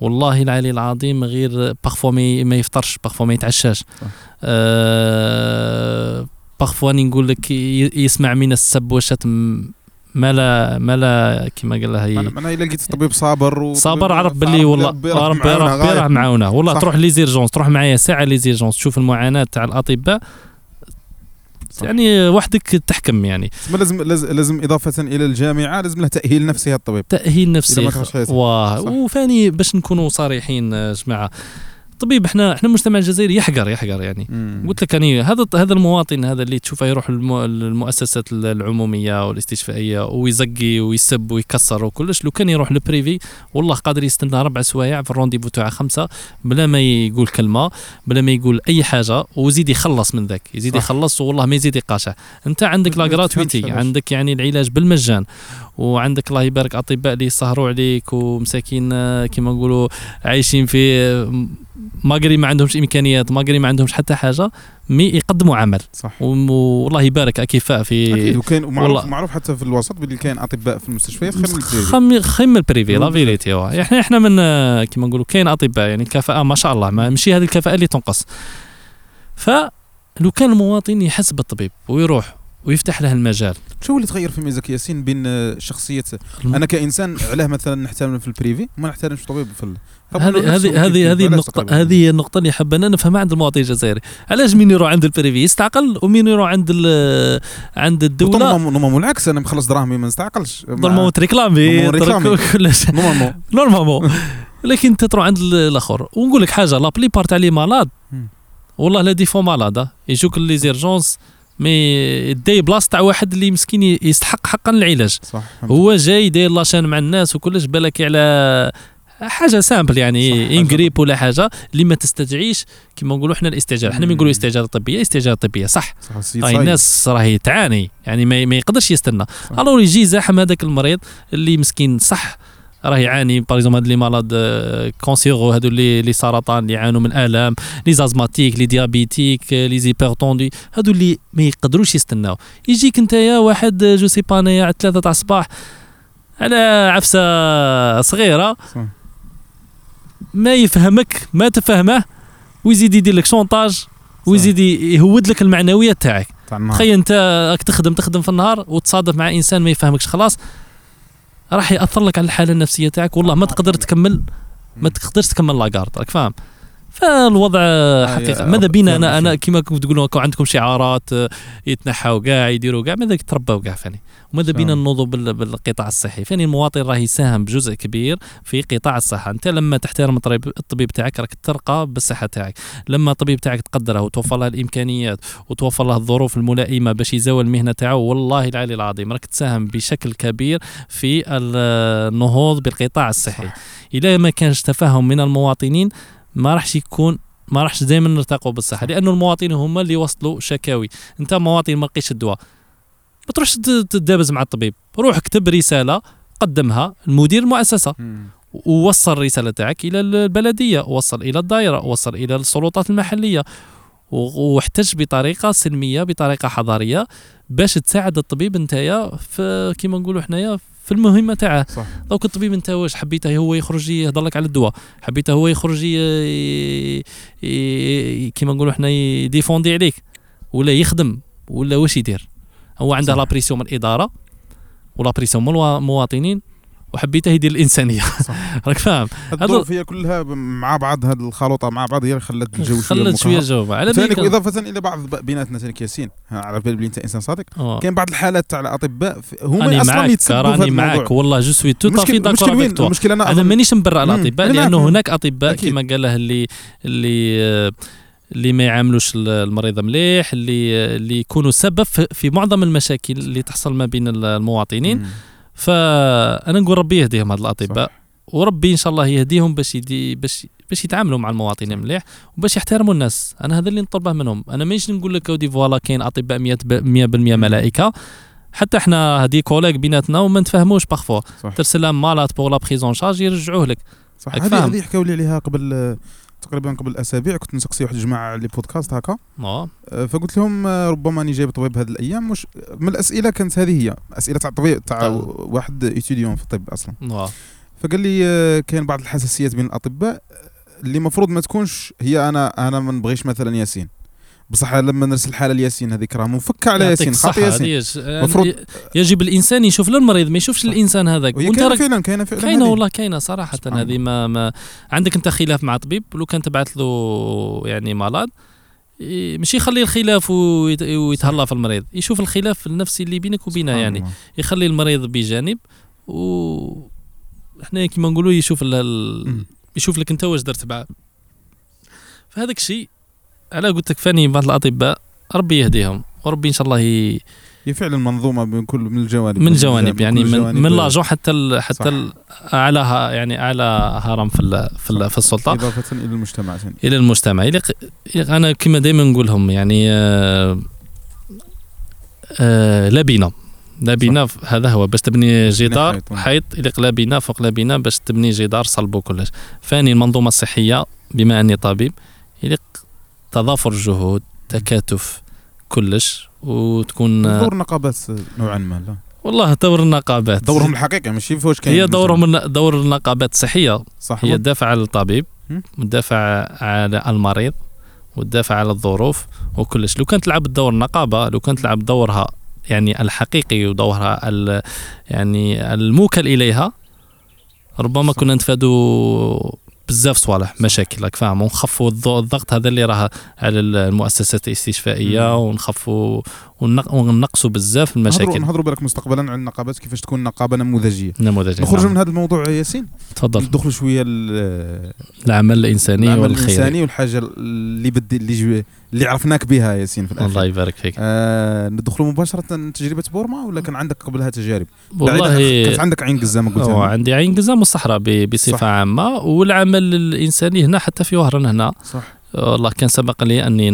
والله العلي العظيم غير parfois ما يفطرش parfois ما يتعشاش. أه parfois نقول لك يسمع من السب والشتم ما لا ما لا كما قال لها أنا إلا لقيت طبيب صابر صابر عرف باللي والله ربي ربي. راه معاونه والله صح. تروح les urgences تروح معايا ساعة les urgences تشوف المعاناة تاع الأطباء صح. يعني وحدك تحكم يعني لازم لازم, إضافة إلى الجامعة لازم له تأهيل نفسي الطبيب تأهيل نفسي. واه صح. وثاني باش نكونوا صريحين يا جماعة طبيب إحنا إحنا المجتمع الجزائري يحقر يحقر يعني مم. قلت لك يعني هذا هذا المواطن هذا اللي تشوفه يروح المؤسسات العمومية والاستشفائية ويزقي ويسب ويكسر وكلش لو كان يروح لل privé والله قادر يستنى ربع سوايع في ال rendez-vous تاعه خمسة بلا ما يقول كلمة بلا ما يقول أي حاجة ويزيد يخلص من ذاك يزيد. يخلص والله ما يزيد يقاشع أنت عندك la gratuité. عندك يعني العلاج بالمجان وعندك الله يبارك أطباء اللي يسهروا عليك ومساكين كما نقولوا عايشين في malgré ما عندهمش إمكانيات ماقري ما عندهمش حتى حاجة mais يقدموا عمل صح والله يبارك اكفاء في أكيد وكاين ومعروف والله. معروف حتى في الوسط باللي كاين أطباء في المستشفيات خير من ال privé. خم خم ال privé لا. vérité. إحنا إحنا من كما نقولوا كاين أطباء يعني الكفاءة ما شاء الله ما ماشي هذه الكفاءة اللي تنقص فلو كان المواطن يحس بالطبيب ويروح ويفتح له المجال. شو اللي تغير في ميزك ياسين بين آه، شخصية أنا كإنسان علاه مثلا نحترم في ال privé وما نحترمش طبيب في هذه هذه هذه هذه النقطة؟ هذه هي النقطة اللي حابة أنا نفهمها عند المواطن الجزائري، علاش مين يروح عند ال privé يستعقل ومين يروح عند عند الدولة؟ normalement العكس أنا مخلص دراهمي ما نستعقلش. normalement تريكلامي <laughs> normalement. normalement. لكن أنت تروح عند ال- الآخر. ونقول لك حاجة لا la plupart تاع les malades. والله لا des faux malades آه. يجوك les urgences mais يدي بلاصة تاع واحد اللي مسكين يستحق حقا العلاج صح. هو جاي داير لاشان مع الناس وكلش بالك على حاجة simple يعني une grippe ولا حاجة اللي ما تستدعيش كما نقولوا إحنا الاستعجال إحنا مم. بنقولوا استعجال طبية استعجال طبية صح صح راهي صايب. الناس راهي تعاني يعني ما, يقدرش يستنى صح. alors يجي يزاحم هذاك المريض اللي مسكين صح راه يعاني. par exemple هاد les malades cancéreux هادو اللي لي سرطان اللي يعانوا من آلام les asthmatiques les diabétiques les hypertendus هادو اللي ما يقدروش يستناو. يجيك نتايا واحد je sais pas انايا على ثلاثة تاع الصباح على عفسة صغيرة. ما يفهمك ما تفهمه ويزيد يدير لك chantage ويزيد يهود لك المعنويات تاعك. تخيل انت راك تخدم تخدم في النهار وتصادف مع إنسان ما يفهمكش خلاص. راح يأثر لك على الحالة النفسية تاعك والله ما تقدر تكمل ما تقدرش تكمل لاكارد راك فاهم؟ فالوضع حقيقة. يا ماذا بينا؟ أنا أنا. كما كنت تقولوا عندكم شعارات آه، يتنحوا كاع يديروا كاع ماذا تربوا كاع فاني وماذا بينا. نوضوا بال- بالقطاع الصحي؟ فاني المواطن راه يساهم بجزء كبير في قطاع الصحة. أنت لما تحترم الطبيب تاعك راك ترقى بالصحة تاعك. لما الطبيب تاعك تقدره وتوفر له الإمكانيات وتوفر له الظروف الملائمة باش يزاول المهنة تاعو والله العلي العظيم راك تساهم بشكل كبير في ال- النهوض بالقطاع الصحي. اذا ما كانش تفهم من المواطنين ما راحش يكون ما راحش دائما نرتقوا بالصحة لأنه المواطنين هما اللي وصلوا شكاوي. أنت مواطن ما لقيتش الدواء. ما تروحش تدابز مع الطبيب. روح اكتب رسالة قدمها لمدير المؤسسة. ووصل الرسالة تاعك إلى البلدية وصل إلى الدائره وصل إلى السلطات المحلية. واحتج بطريقة سلمية بطريقة حضارية باش تساعد الطبيب نتايا في كيما نقولوا حنايا في المهمة تاعه. donc الطبيب انت واش حبيته هو يخرج يهضر لك على الدواء. حبيته هو يخرج ي- ي- كيما نقولوا حنا يديفوندي عليك. ولا يخدم ولا واش يدير. هو عنده صح. la pression من الإدارة و la pression من المواطنين وحبيته يدير الإنسانية. <laughs> راك فاهم الظروف هي كلها مع بعض هذه الخلطه مع بعض هي اللي خلت الجو خلت شوية مكهرب. جو على ثاني بالك اضافه إلى بعض بيناتنا ثاني ياسين ها، على بالي بلي أنت إنسان صادق آه. كاين بعض الحالات تاع الأطباء هما أصلا هذا راني معاك والله je suis tout المشكل في المشكل d'accord avec toi أنا أنا أظن- مانيش نبرع مم. الأطباء أنا لأنه. هناك أطباء. كما قال له اللي اللي آه، اللي ما يعاملوش المريض مليح اللي اللي يكونوا سبب في- في معظم المشاكل اللي تحصل ما بين المواطنين مم. فأنا نقول ربي يهديهم هاد الأطباء صح. وربي إن شاء الله يهديهم باش يدي باش باش يتعاملوا مع المواطنين مليح وباش يحترموا الناس. أنا هذا اللي نطلبه منهم. أنا مانيش نقول لك ودي voilà كاين أطباء 100% ملائكة. حتى إحنا هذه collègues بيناتنا وما نتفاهموش parfois ترسل malade pour la prise en charge يرجعوه لك. صح. هذه. هذه حكاو لي عليها قبل تقريبا قبل أسابيع كنت نسقسي واحد الجماعة على les podcasts هكا آه أه، فقلت لهم أه، ربما أني جايب طبيب هذه الأيام مش من الأسئلة كانت هذه هي أسئلة تاع طبيب تاع طيب. واحد étudiant في الطب أصلا آه. فقال لي أه، كاين بعض الحساسيات بين الأطباء اللي المفروض ما تكونش هي أنا أنا ما نبغيش مثلا ياسين بصح لما نرسل حالة لياسين هذيك راه منفكه على ياسين خاطر ياسين. هذه يج- مفروض- يعني يجب الإنسان يشوف للمريض ما يشوفش. الإنسان هذاك. وأنت كاينة فعلا كاينة فعلا كاينة. والله كاينة صراحة هذه. ما, ما عندك أنت خلاف مع طبيب؟ لو كان تبعث له يعني مرض ي- مش يخلي الخلاف ويت- ويتهلا في المريض. يشوف الخلاف النفسي اللي بينك وبينه يعني. الله. يخلي المريض بجانب و إحنا كيما نقولوا يشوف ال... يشوف لك أنت واش درت بعد فهذاك الشيء على قلت لك فاني بعض الأطباء ربي يهديهم وربي إن شاء الله ي... هي فعلا منظومة من كل من الجوانب. من جوانب يعني من, الجوانب. من لاجون حتى ال... صح. حتى ال... اعلى يعني أعلى هرم في ال... في, ال... في السلطة. إضافة إلى المجتمع إلى المجتمع. أنا كما دائما نقول لهم يعني آه آه لبنه لبنه هذا هو باش تبني جدار حيط. يليق لبنه فوق لبنه باش تبني جدار صلب وكلش. فاني المنظومة الصحية بما أني طبيب يليق تضافر الجهود تكاتف كلش وتكون دور النقابات نوعا ما لا. والله دور النقابات. دورهم الحقيقي ماشي فوش كاين هي دورهم دور النقابات الصحيه صح. هي تدافع على الطبيب. وتدافع على المريض وتدافع على الظروف وكلش. لو كانت تلعب الدور النقابة لو كانت تلعب دورها يعني الحقيقي ودورها يعني الموكل إليها ربما. كنا نتفادوا بزاف صوالح مشاكل راك فاهم ونخفوا الض- الضغط هذا اللي راه على المؤسسات الاستشفائية. ونخفوا ونقصوا بزاف المشاكل. نهضروا بالك مستقبلا على النقابات كيفاش تكون نقابة نموذجية. نموذج نخرجوا من هذا الموضوع ياسين. تفضل. ندخلوا شوية العمل الإنساني العمل والخيري. الإنساني والحاجة اللي بدي اللي اللي عرفناك بها ياسين في الله الاخير يبارك فيك. آه ندخلوا مباشرة تجربة بورما ولا كان عندك قبلها تجارب؟ والله كانت عندك عين قزامه قلت. عندي عين قزام والصحراء بصفة صح. عامة. والعمل الإنساني هنا حتى في وهران هنا. صح. والله كان سبق لي أني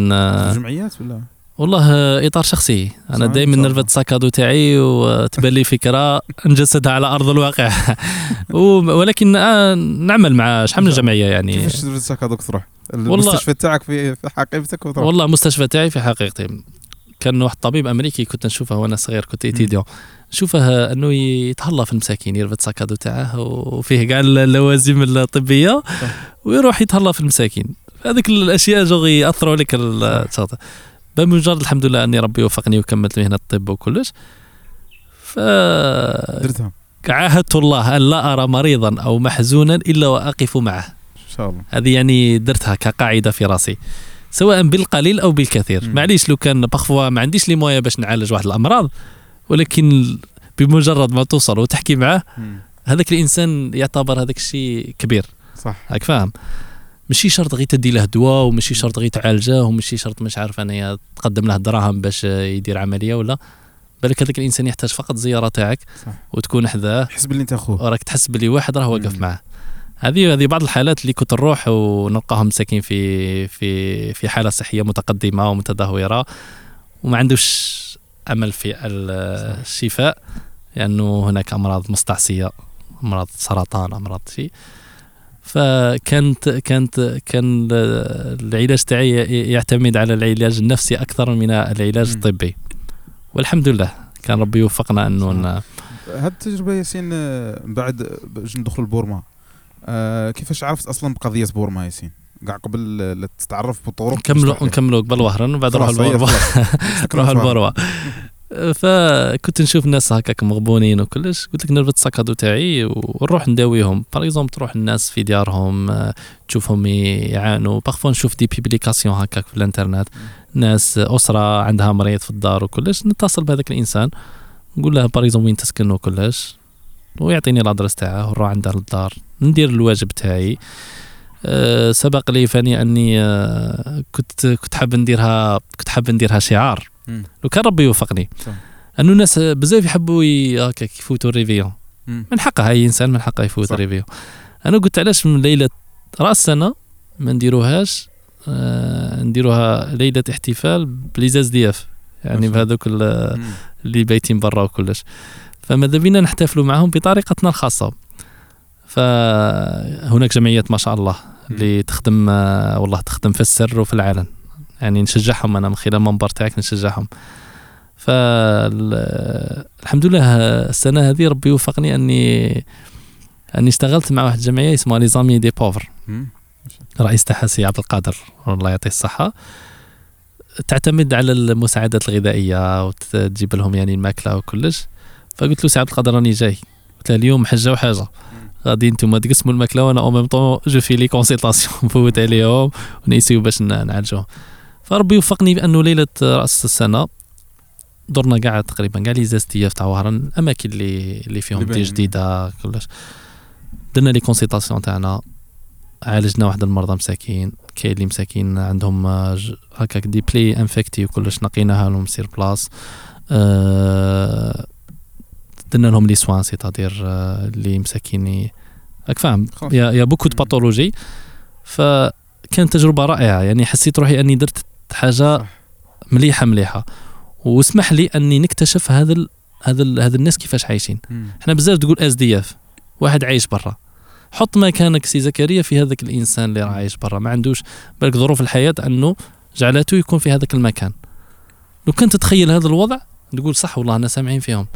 جمعيات ولا؟ والله إطار شخصي. أنا دائما نرفد الساكادو تاعي وتبان لي فكرة <laughs> نجسدها على أرض الواقع. <laughs> ولكن آه، نعمل مع شحال من. جمعية يعني؟ كيفاش درت هذوك تروح؟ المستشفى تاعك في حقيبتك وتروح؟ والله المستشفى تاعي في حقيقتي. كان واحد طبيب أمريكي كنت نشوفه وأنا صغير كنت إيتيديون. نشوفه أنه يتهلا في المساكين يرفد ساكادو تاعه وفيه كاع اللوازم الطبية. ويروح يتهلا في المساكين. هذيك الأشياء جوغي يأثروا عليك بمجرد الحمد لله أني ربي وفقني وكملت مهنة الطب وكلش. ف درتها. عاهدت الله أن لا أرى مريضا أو محزونا إلا وأقف معه. إن شاء الله. هذه يعني درتها كقاعدة في راسي سواء بالقليل أو بالكثير. معليش لو كان بخفوا ما عنديش لي مويا باش نعالج واحد الأمراض ولكن بمجرد ما توصل وتحكي معه هذاك الإنسان يعتبر هذاك الشيء كبير. صح. راك فاهم؟ ماشي شرط غير تدي له دواء وماشي شرط غير تعالجه وماشي شرط مش عارف انايا تقدم له دراهم باش يدير عملية ولا. بالك هذاك الإنسان يحتاج فقط زيارة تاعك. وتكون حذاه. حس باللي أنت أخوه. وراك تحس بلي واحد راه واقف. معاه. هذه هذه بعض الحالات اللي كنت نروح ونلقاهم مساكين في في في حالة صحية متقدمة ومتدهورة وما عندوش أمل في ال- الشفاء لأنه هناك أمراض مستعصية أمراض سرطان أمراض شيء. فكانت كانت كان العلاج تاعي يعتمد على العلاج النفسي أكثر من العلاج. الطبي. والحمد لله كان ربي يوفقنا أنه هاد التجربة ياسين آه، بعد باش ندخل لبورما. آه كيفاش عرفت أصلا بقضية بورما ياسين؟ كاع قبل لا تتعرف بالطرق نكملوا نكملوا قبل وهران وبعد نروح خلاص، هي البورما <laughs> خلاص. نروح البورما فكنت نشوف الناس هكاك مغبونين وكلش. قلت لك نربط الساك à dos تاعي ونروح نداويهم. par exemple تروح الناس في ديارهم آه، تشوفهم يعانوا. parfois نشوف des publications هكاك في الانترنت. ناس أسرة عندها مريض في الدار وكلش. نتصل بهذاك الإنسان. نقول له par exemple وين تسكن وكلش. ويعطيني ال adresse تاعه ونروح عنده للدار ندير الواجب تاعي. سبق لي فاني أني أه كنت كنت حاب نديرها كنت حاب نديرها شعار. لو كان ربي يوفقني. أنه الناس بزاف يحبوا هكاك يفوتوا ال réveillon. من حقه أي إنسان من حقه يفوت. ال réveillon أنا قلت علاش من ليلة رأس السنة ما نديروهاش آه نديروها ليلة احتفال ب les SDF يعني بهذوك. اللي بايتين برا وكلش فماذا بينا نحتفلوا معهم بطريقتنا الخاصة فهناك جمعيات ما شاء الله اللي تخدم آه، والله تخدم في السر وفي العلن يعني نشجعهم أنا من خلال المنبر تاعك نشجعهم. فالحمد لله السنة هذه ربي وفقني أني أني اشتغلت مع واحد الجمعيه اسمها les amis des pauvres. رئيس تاعها سي عبد القادر الله يعطيه الصحة. تعتمد على المساعدات الغذائية وتجيب لهم يعني الماكلة وكلش. فقلت له سي عبد القادر راني جاي. قلت له اليوم حجه وحاجة. غادي أنتم تقسموا الماكلة وأنا au même temps je fais les consultations نفوت عليهم ونيسيو باش نعالجوهم. فربي وفقني بأنه ليلة رأس السنة درنا كاع تقريبا كاع لي زاستياف تاع وهران الاماكن اللي اللي فيهم دي. جديدة كلش. درنا لي كونسلطاسيون تاعنا عالجنا واحد المرضى مساكين كاين اللي مساكين عندهم آه، هكاك دي بلي انفكتي وكلش نقيناها لهم سير بلاص آه، درنا لهم لي سوان سيتادير آه، اللي مساكين ي- راك فاهم. y a y a beaucoup de. pathologies فكانت تجربة رائعة. يعني حسيت روحي أني درت حاجة. مليحة مليحة. واسمح لي أني نكتشف هذا ال هذا ال هذا الناس كيفاش عايشين. إحنا بزاف تقول SDF. واحد عايش برا. حط مكانك سي زكريا في هذاك الإنسان اللي راه عايش برا. ما عندوش بالك ظروف الحياة أنه جعلته يكون في هذاك المكان. لو كنت تتخيل هذا الوضع تقول صح والله أنا سامعين فيهم.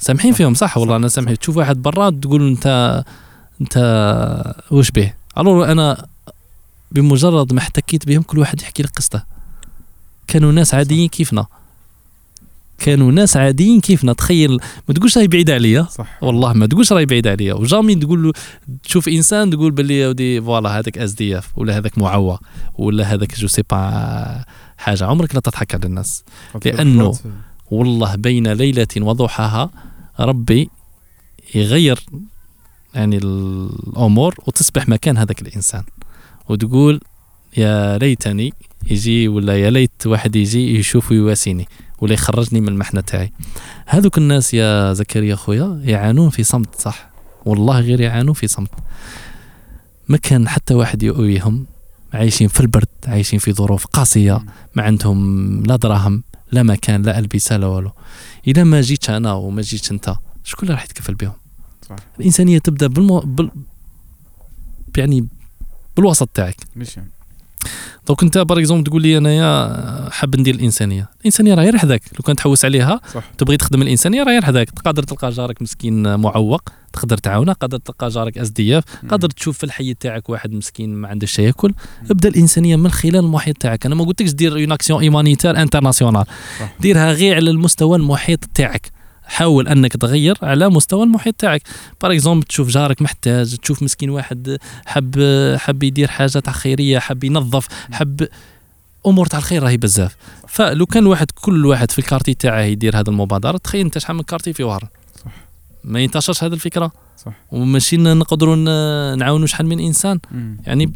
سامحين. فيهم صح؟ والله. أنا سامحين. تشوف واحد برا تقول أنت أنت وش به؟ ألو أنا بمجرد ما احتكيت بهم كل واحد يحكي لك قصته. كانوا ناس عاديين كيفنا. كانوا ناس عاديين كيفنا. تخيل ما تقولش راهي بعيدة عليا. والله ما تقولش راهي بعيدة عليا. و jamais تقول له تشوف إنسان تقول باللي يا ودي voilà هذاك SDF ولا هذاك معوق ولا هذاك je sais pas حاجة. عمرك لا تضحك على الناس. لأنه والله بين ليلة وضحاها ربي يغير يعني الأمور وتصبح مكان هذاك الإنسان. وتقول يا ليتني يجي ولا يا ليت واحد يجي يشوف ويواسيني ولا يخرجني من المحنة تاعي. هذوك الناس يا زكريا خويا يعانون في صمت صح؟ والله غير يعانون في صمت. ما كان حتى واحد يؤويهم عايشين في البرد عايشين في ظروف قاسية ما عندهم لا دراهم لا مكان لا ألبسة لا والو. إذا ما جيتش أنا وما جيتش أنت شكون اللي راح يتكفل بهم؟ صح. الإنسانية تبدأ بالمو... بال... يعني بالوسط تاعك. يعني. donc انت par exemple تقول لي انايا حاب ندير الإنسانية. الإنسانية راهي حداك لو كان تحوس عليها صح. تبغي تخدم الإنسانية راهي حداك تقدر تلقى جارك مسكين معوق تقدر تعاونه. قادر تلقى جارك SDF. قادر تشوف في الحي تاعك واحد مسكين ما عندهش شيء ياكل ابدا الإنسانية من خلال المحيط تاعك. أنا ما قلتلكش دير une action humanitaire internationale. ديرها غير على المستوى المحيط تاعك. حاول أنك تغير على مستوى المحيط تاعك. par exemple تشوف جارك محتاج تشوف مسكين واحد حب حب يدير حاجة تاع خيريه حب ينظف حب أمور تاع الخير راهي بزاف. فلو كان واحد كل واحد في ال quartier تاعه يدير هذه المبادرة تخيل أنت شحال من quartier في وهران. صح. ما ينتشرش هذه الفكرة. صح. وماشي نقدروا نعاونوا شحال من إنسان. مم. يعني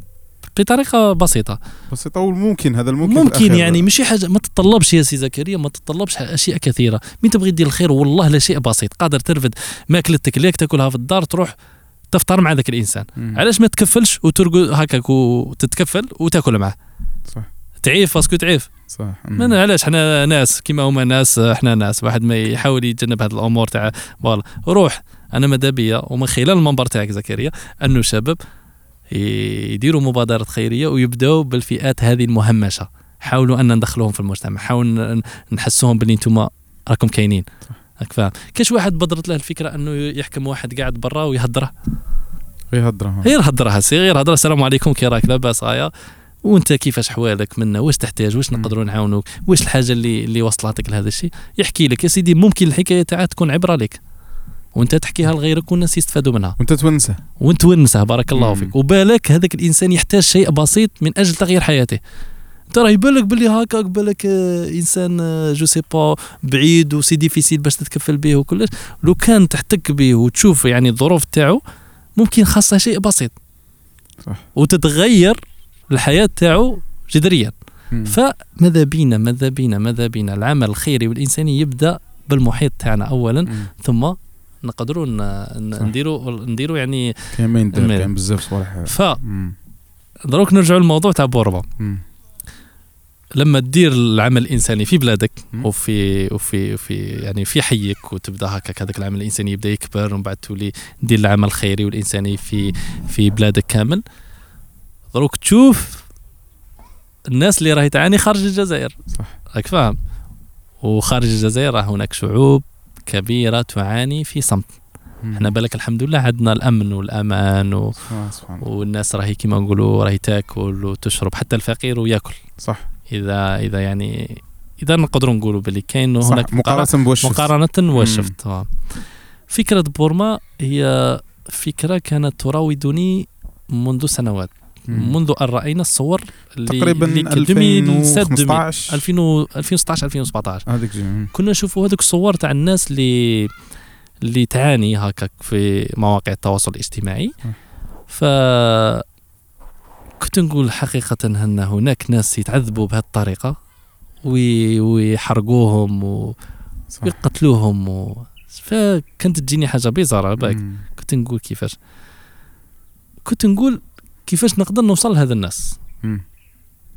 بطريقة بسيطة. بسيطة والممكن هذا الممكن ممكن. يعني ماشي حاجة ما تتطلبش يا سي زكريا ما تتطلبش أشياء كثيرة. مين تبغي دير الخير؟ والله لا شيء بسيط. قادر ترفد ماكلتك اللي تاكلها في الدار تروح تفطر مع ذاك الإنسان. مم. علاش ما تكفلش وترقد هكاك وتتكفل وتاكل معه صح. تعيف parce que تعيف. صح. من علاش؟ حنا ناس كيما هما ناس إحنا ناس. واحد ما يحاول يتجنب هذه الأمور تاع voilà. روح أنا ماذا بيا ومن خلال المنبر تاعك زكريا انه شباب يديروا مبادرات خيرية ويبدأوا بالفئات هذه المهمشة. حاولوا أن ندخلوهم في المجتمع. حاولوا نحسوهم باللي أنتم راكم كاينين. راك فاهم كاش واحد بدرت له الفكرة أنه يحكم واحد قاعد برا ويهدره؟ يهدرها غير هدرها سي غير هدرها. السلام عليكم كي راك؟ لاباس هيا وأنت كيفاش حوالك؟ منا واش تحتاج؟ واش. نقدروا نعاونوك؟ واش الحاجة اللي اللي وصلتك لهذا الشيء؟ يحكي لك يا سيدي ممكن الحكاية تاعها تكون عبرة لك. وانت تحكيها لغيرك والناس يستفادوا منها. وانت تونسه. وانت تونسه بارك الله مم. فيك. وبالك هذاك الإنسان يحتاج شيء بسيط من أجل تغيير حياته. انت راه يبان لك باللي هكاك بالك آه، إنسان آه، je sais pas بعيد و c'est difficile باش تتكفل به وكلش. لو كان تحتك به وتشوف يعني الظروف تاعو ممكن خاصه شيء بسيط. صح. وتتغير الحياة تاعو جذريا. فماذا بينا؟ ماذا بينا؟ ماذا بينا؟ العمل الخيري والإنساني يبدأ بالمحيط تاعنا اولا مم. ثم نقدروا. نديروا نديروا يعني كاين. كاين بزاف صوالح ف. دروك نرجعوا للموضوع تاع بورما مم. لما تدير العمل الإنساني في بلادك. وفي وفي في يعني في حيك وتبدأ هكاك هذاك العمل الإنساني يبدأ يكبر ومن بعد تولي دير العمل الخيري والإنساني في في بلادك كامل دروك تشوف الناس اللي راهي تعاني خارج الجزائر صح راك فاهم وخارج الجزائر راه هناك شعوب كبيرة تعاني في صمت. إحنا بالك الحمد لله عندنا الأمن والأمان و... والناس راهي كيما نقولوا راهي تاكل وتشرب حتى الفقير وياكل صح اذا إذا يعني إذا نقدروا نقولوا باللي كاين هناك مقارنه بواش شفت. مقارنة والشفت آه. فكرة بورما هي فكرة كانت تراودني منذ سنوات. منذ أن رأينا الصور اللي تقريبا اللي كان 2007 2015 2000 2016 2017 هذيك جي. مم. كنا نشوفوا هذوك الصور تاع الناس اللي اللي تعاني هكاك في مواقع التواصل الاجتماعي. ف كنت نقول حقيقة أن هناك ناس يتعذبوا بهذه الطريقة وي- ويحرقوهم ويقتلوهم و... فكانت تجيني حاجة بيزارة. كنت نقول كيفاش. كنت نقول كيفاش نقدر نوصل لهذا الناس.